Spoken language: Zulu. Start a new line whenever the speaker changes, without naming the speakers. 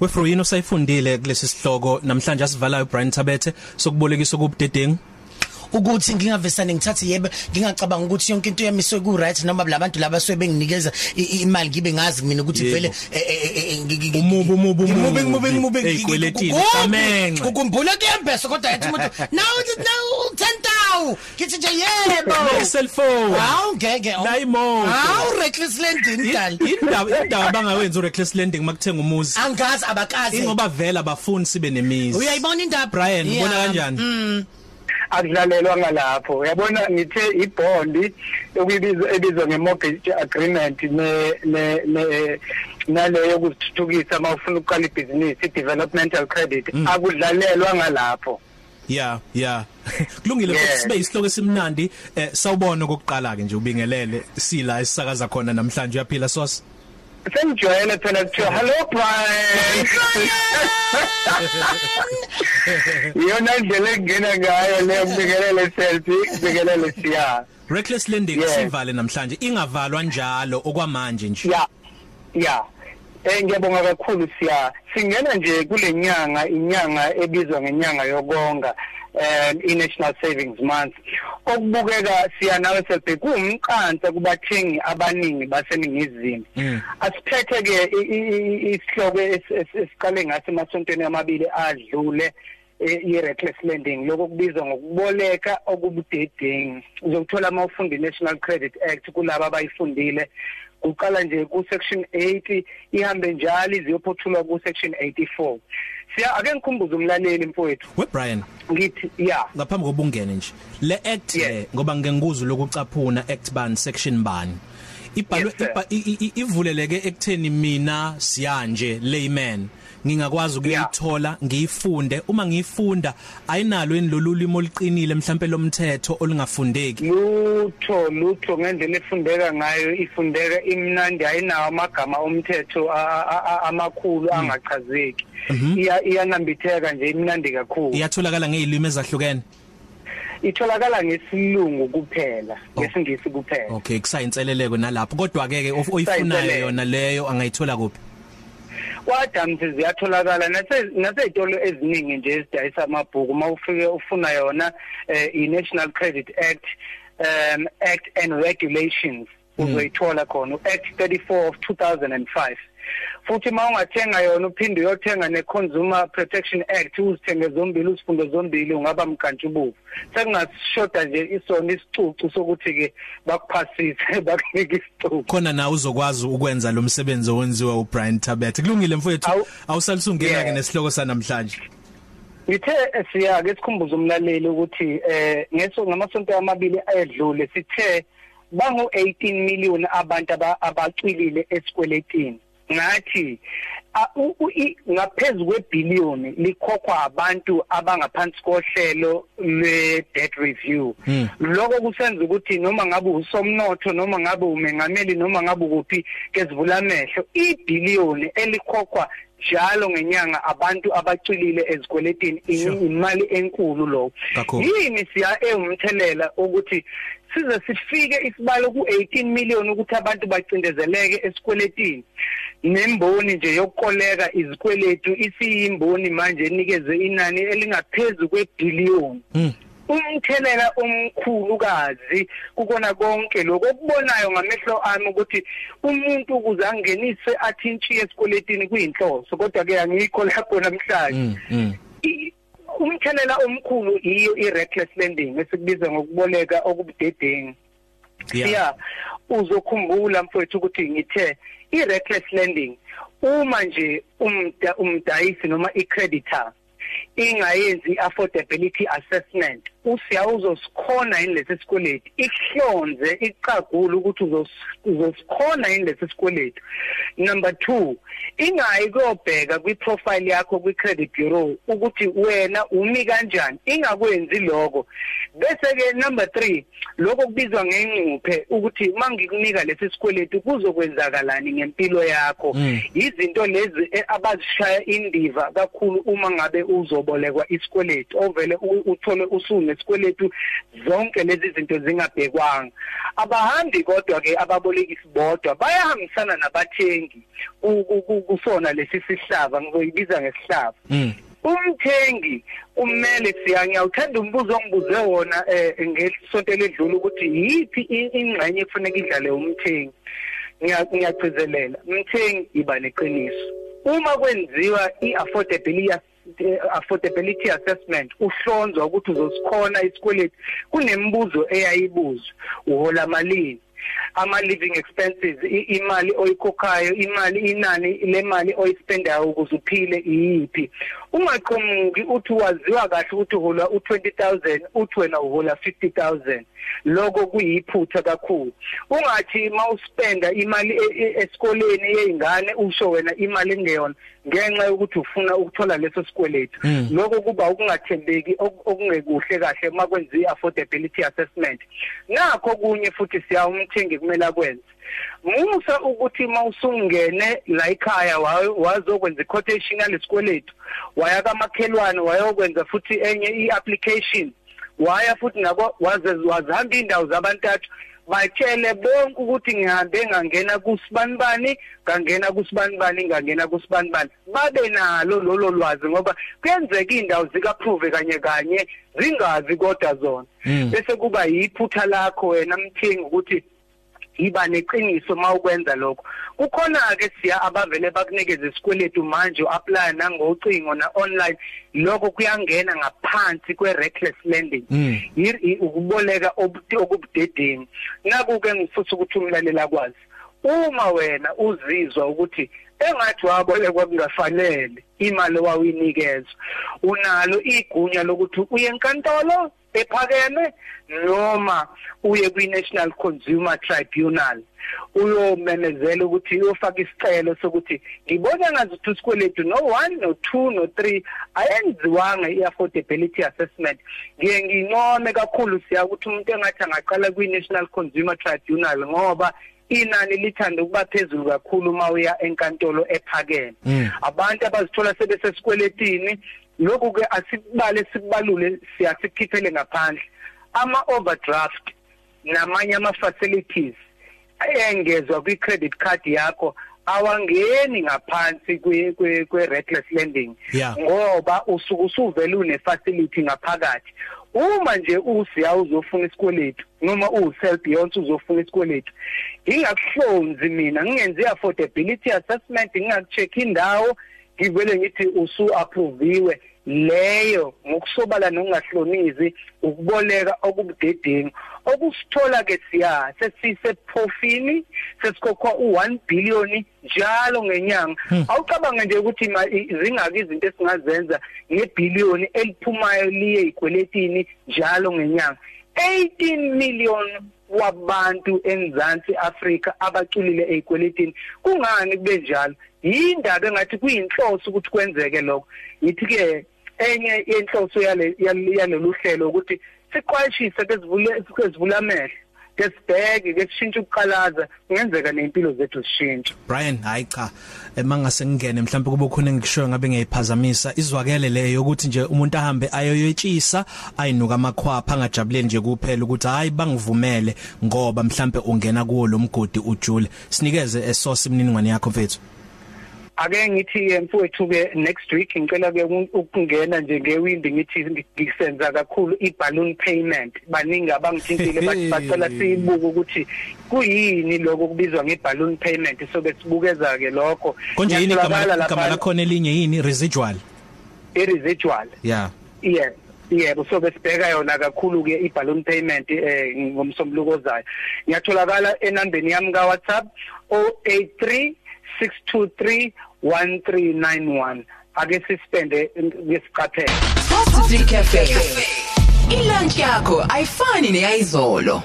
Wefroyini usayifundile kulesi sihloko? Namhlanje asivalayo Brian Tabethe sokubolekisa kubudedengu
ukuthi ngingavesane ngithathe yebo ngingacabanga ukuthi yonke into yami isoku right noma labantu laba sobe benginikeza imali ngibe ngazi mina ukuthi vele
umubu umubu
umubu umubu umubu
eyikweletini samenxe
ukukhumbula kuyembesa kodwa yathi umuntu now now 10000 kithi nje yebo
cellphone
hawu ngeke
layimo
hawu reckless lending dal
indaba indaba bangawenza u reckless lending makuthenga umuzi.
Angazi abakazi.
Ingoba vela abafuni sibe nemizi.
Uyayibona indaba?
Brian ubona kanjani?
Akudlalelwa ngalapho. Uyabona ngithe ibondi okuyibiza ebizwa ngemortgage agreement ne ne naleyo kuzithuthukisa mawufuna ukuqala ibhizinisi developmental credit
Mm.
akudlalelwa ngalapho.
Yeah yeah. Kulungile
Yeah.
sibe isihloko esimnandi. Eh sawubona kokuqala ke nje ubingelele sila esisakaza khona namhlanje uyaphila sos?
Sengijwayele phela kuthiwa hello Brian. Yona ndlela engena ngayo leyo kubikelele selfie kubikelele siya
reckless lending
Yeah.
sivale namhlanje. Ingavalwa njalo okwamanje nje.
Ya ya eh ngiyabonga kakhulu siya. Singena nje kule nyanga inyanga ebizwa ngenyanga yokonga um i-national savings month. Okubukeka siya nawe selbe kuwumqansa kubathengi abaningi baseningizimu.
Mm.
asiphethe-ke i- i- i- isihloko es- es- esiqale ngaso emasontweni amabili adlule eh, i-reckless lending. Lokho kubizwa ngokuboleka okubudedengu uzokuthola uma ufunda i-national credit act kulabo abayifundile. Kuqala nje ku-section 80 ihambe njalo iziyophothulwa ku-section 84 siya ake ngikhumbuze umlaleli mfowethu.
We Brian.
Ngithi ya.
Ngaphambi kobungene nje le act
Yeah.
le ngoba ngengikuzo lokucaphuna act ban section bani. Ibhalwe
Yes, sir.
iba- i- i- i- ivuleleke ekutheni mina siyanje layman. Ngingakwazi ukuyithola ngiyifunde. Uma ngiyifunda ayinalo yini lolulimo oluqinile mhlambe lomthetho olungafundeki.
Lutho lutho ngendlela efundeka ngayo ifundeka imnandi ayinawo amagama omthetho a- a- a- amakhulu angachazeki. Iya iyanambitheka nje imnandi kakhulu.
Iyatholakala ngezilimi ezahlukene?
Itholakala ngesilungu kuphela
Oh.
ngesingisi kuphela.
Okay kusayinseleleko nalapho. Kodwa ke ke of- oyifunayo
Kusayinselelo.
yona leyo angayithola kuphi?
Kwadamsi ziyatholakala nase naseyitolo eziningi nje ezidayisa amabhuku mawufike ufuna yona eh, i-National Credit Act um Act and Regulations uzoyithola khona uAct 34 of 2005 futhi mawungathenga yona uphinde uyothenga neConsumer Protection Act uzithenge zombili uzifunde zombili ungaba mkantshubuvu sekungashoda nje isona isicucu sokuthi ke bakuphasise bakunike isicucu.
Khona na uzokwazi ukwenza lo msebenzi owenziwa uBrian Tabet? Kulungile mfowethu?
Awu-
awusalusungena ke
Yeah.
nesihloko sanamhlanje.
Ngithe siya ke sikhumbuza umlaleli ukuthi eh ngeso ngamasonto amabili ayedlule sithe bangu 18 million abantu aba- abacwilile esikweletini ngathi ngaphezulu kwebillion likhokhwa abantu abangaphansi kohlelo lwe debt review.
Hmm.
lokho kusenza ukuthi noma ngabe usomnotho noma ngabe umengameli noma ngabe kuphi kezivula amehlo ibillion elikhokhwa njalo ngenyanga abantu abacwilile ezikweletini imali enkulu lo yini siya ewumthelela ukuthi size sifike isibalo ku18 million ukuthi abantu bacindezeleke esikweletini nemboni nje yokukoleka izikweletu isiyimboni manje enikeze inani elingaphezulu kwebillion
Mm.
umthelela omkhulukazi kukona konke lokho okubonayo ngamehlo ami ukuthi umuntu ukuze angenise athi intshiya esikweletini kuyinhloso kodwa ke angikho lapho namhlanje
Mm. mm.
I- umthelela omkhulu iyo i-reckless lending esikubiza ngokuboleka okubudedengu
Yeah.
siya uzokhumbula mfowethu ukuthi ngithe i-reckless lending uma nje umda umdayisi noma i-creditor ingayenzi affordability assessment usiya uzosikhona yini lesi sikweletu ihlonze icagula ukuthi uzos- uzosikhona yini lesi sikweletu number 2 ingayi kuyobheka kwi-profile yakho kwi-credit bureau ukuthi wena umi kanjani ingakwenzi lokho. Bese ke number 3 lokho kubizwa ngengcuphe ukuthi mangikunika lesi sikweletu kuzokwenzakalani ngempilo yakho.
Mm.
izinto lezi eh, abazishaya indiva kakhulu uma ngabe uzobolekwa isikweletu ovele u- uthole usune nesikweletu zonke lezi zinto zingabhekwanga abahambi kodwa ke ababolekisi bodwa bayahambisana nabathengi kusona lesi sihlava ngizoyibiza ngesihlava.
Mm.
umthengi kumele siyanya uthanda umbuzo ongibuze wona eh ngesonto ledlula ukuthi yipi ingxenye efanele idlale umthengi. Ngiyagcizelela umthengi iba neqiniso. Uma kwenziwa i-affordability affordability assessment uhlonzwa ukuthi uzosikhona isikweletu kunembuzo eyayibuzwa uhola malini ama living expenses imali oyikhokhayo imali inani lemali oyispendayo ukuze uphile iyipi ungaqhamuki uthi waziwa kahle ukuthi uhola u20000 uthi wena uhola 50000 lokho kuyiphutha kakhulu. Ungathi mawuspenda imali esikoleni yeingane usho wena imali engeyona ngenxa yokuthi ufuna ukuthola leso sikweletu. Lokho kuba ukungathembeki okungekuhle kahle uma kwenziwa i-affordability assessment. Nakho kunye futhi siya umthengi kumele akwenze. Musa ukuthi mawusungene la ekhaya wazokwenza i-quotation yalesikweletu waya kamakhelwane wayokwenza futhi enye i-application waya futhi nako waze wazihamba indawo zabantathu batshele bonke ukuthi ngihambe ngangena kusibanibani ngangena kusibanibani ngangena kusibanibani. Babe nalo lolo lwazi ngoba kuyenzeka indawo zikaprove kanye kanye zingazi kodwa zona. Bese kuba yiphutha lakho wena mthengi ukuthi iba neqiniso mawukwenza lokho. Kukhona ke siya abavele bakunikeza isikweletu manje uapply nangocingo na online lokho kuyangena ngaphansi kwe reckless lending ukuboleka okubudedeni. Nakuke ngifutha ukuthi umlalela kwazi uma wena uzizwa ukuthi engathi wabolekwa kungafanele imali wawinikezwa unalo igunya lokuthi uye enkantolo ephakeme noma uye kwi-National Consumer Tribunal uyomemezela ukuthi uyofaka isicelo sokuthi ngibona ngazuthi isikweletu no 1 no 2 no 3 ayenziwanga i-affordability assessment. Ngiye nginome kakhulu siya ukuthi umuntu engathi angaqala kwi-National Consumer Tribunal ngoba inani lithanda ukuba phezulu kakhulu uma uya enkantolo ephakeme. Abantu abazithola sebesesikweletini lokhu ke asibale sikubalule siyasikhiphele ngaphandle. Ama overdraft namanye ama facilities ayengezwa kwi credit card yakho awangeni ngaphansi kwe kwe reckless lending. Ngoba usuku usuvela une facility ngaphakathi. Uma nje usiya uzofuna isikweletu noma uself beyond uzofuna isikweletu ingakuhlonzi mina ngingenzi affordability assessment ngingakucheck indawo ngivele ngithi usu approviwe leyo ngokusobala nokungahlonizi ukuboleka okubudedeni. Okusithola ke siya sesisephofini sesikhokha u1 billion njalo ngenyanga. Awucabange nje ukuthi zingaki izinto esingazenza ngebillion eliphumayo liye ikweletini njalo ngenyanga. 18 million wabantu eMzansi Afrika abaculile ezikweletini kungani kube njalo? Yindaba engathi kuyinhloso ukuthi kwenzeke lokho. Yithi ke enye yenhloso yale yalolu hlelo ukuthi siqwashise kezivule kezivula amehlo kesibheke ke sishintshe ukuqalaza kungenzeka nempilo zethu sishintshe
Brian hayi cha mangase ngene mhlawumbe kube khona engikushoyo ngabe ngiyayiphazamisa izwakele leyo ukuthi nje umuntu ahambe ayoyetshisa ayinuka amakhwapha angajabuleli nje kuphela ukuthi hayi bangivumele ngoba mhlawumbe ungena kuwo lo mgodi ujule. Sinikeze esource imniningwane yakho mfethu.
Ake ngithi mfowethu ke next week ngicela ke ukungena nje ngewindi ngithi ngisenza kakhulu iballoon payment. Baningi abangithintile bathi bacela sibuke ukuthi kuyini lokho kubizwa ngeballoon payment. Sobe sibukeza ke lokho
konje yini igama lakho elinye yini? Residual.
I-residual
yeah
yeah yebo so besibheka yona kakhulu ke iballoon payment eh ngomsombuluko ozayo ngiyatholakala enambeni yami ka WhatsApp 083 623 1391 ake sispende ngesiqaphelo
Coffee Cafe. Ilunch yakho ayifani neyizolo.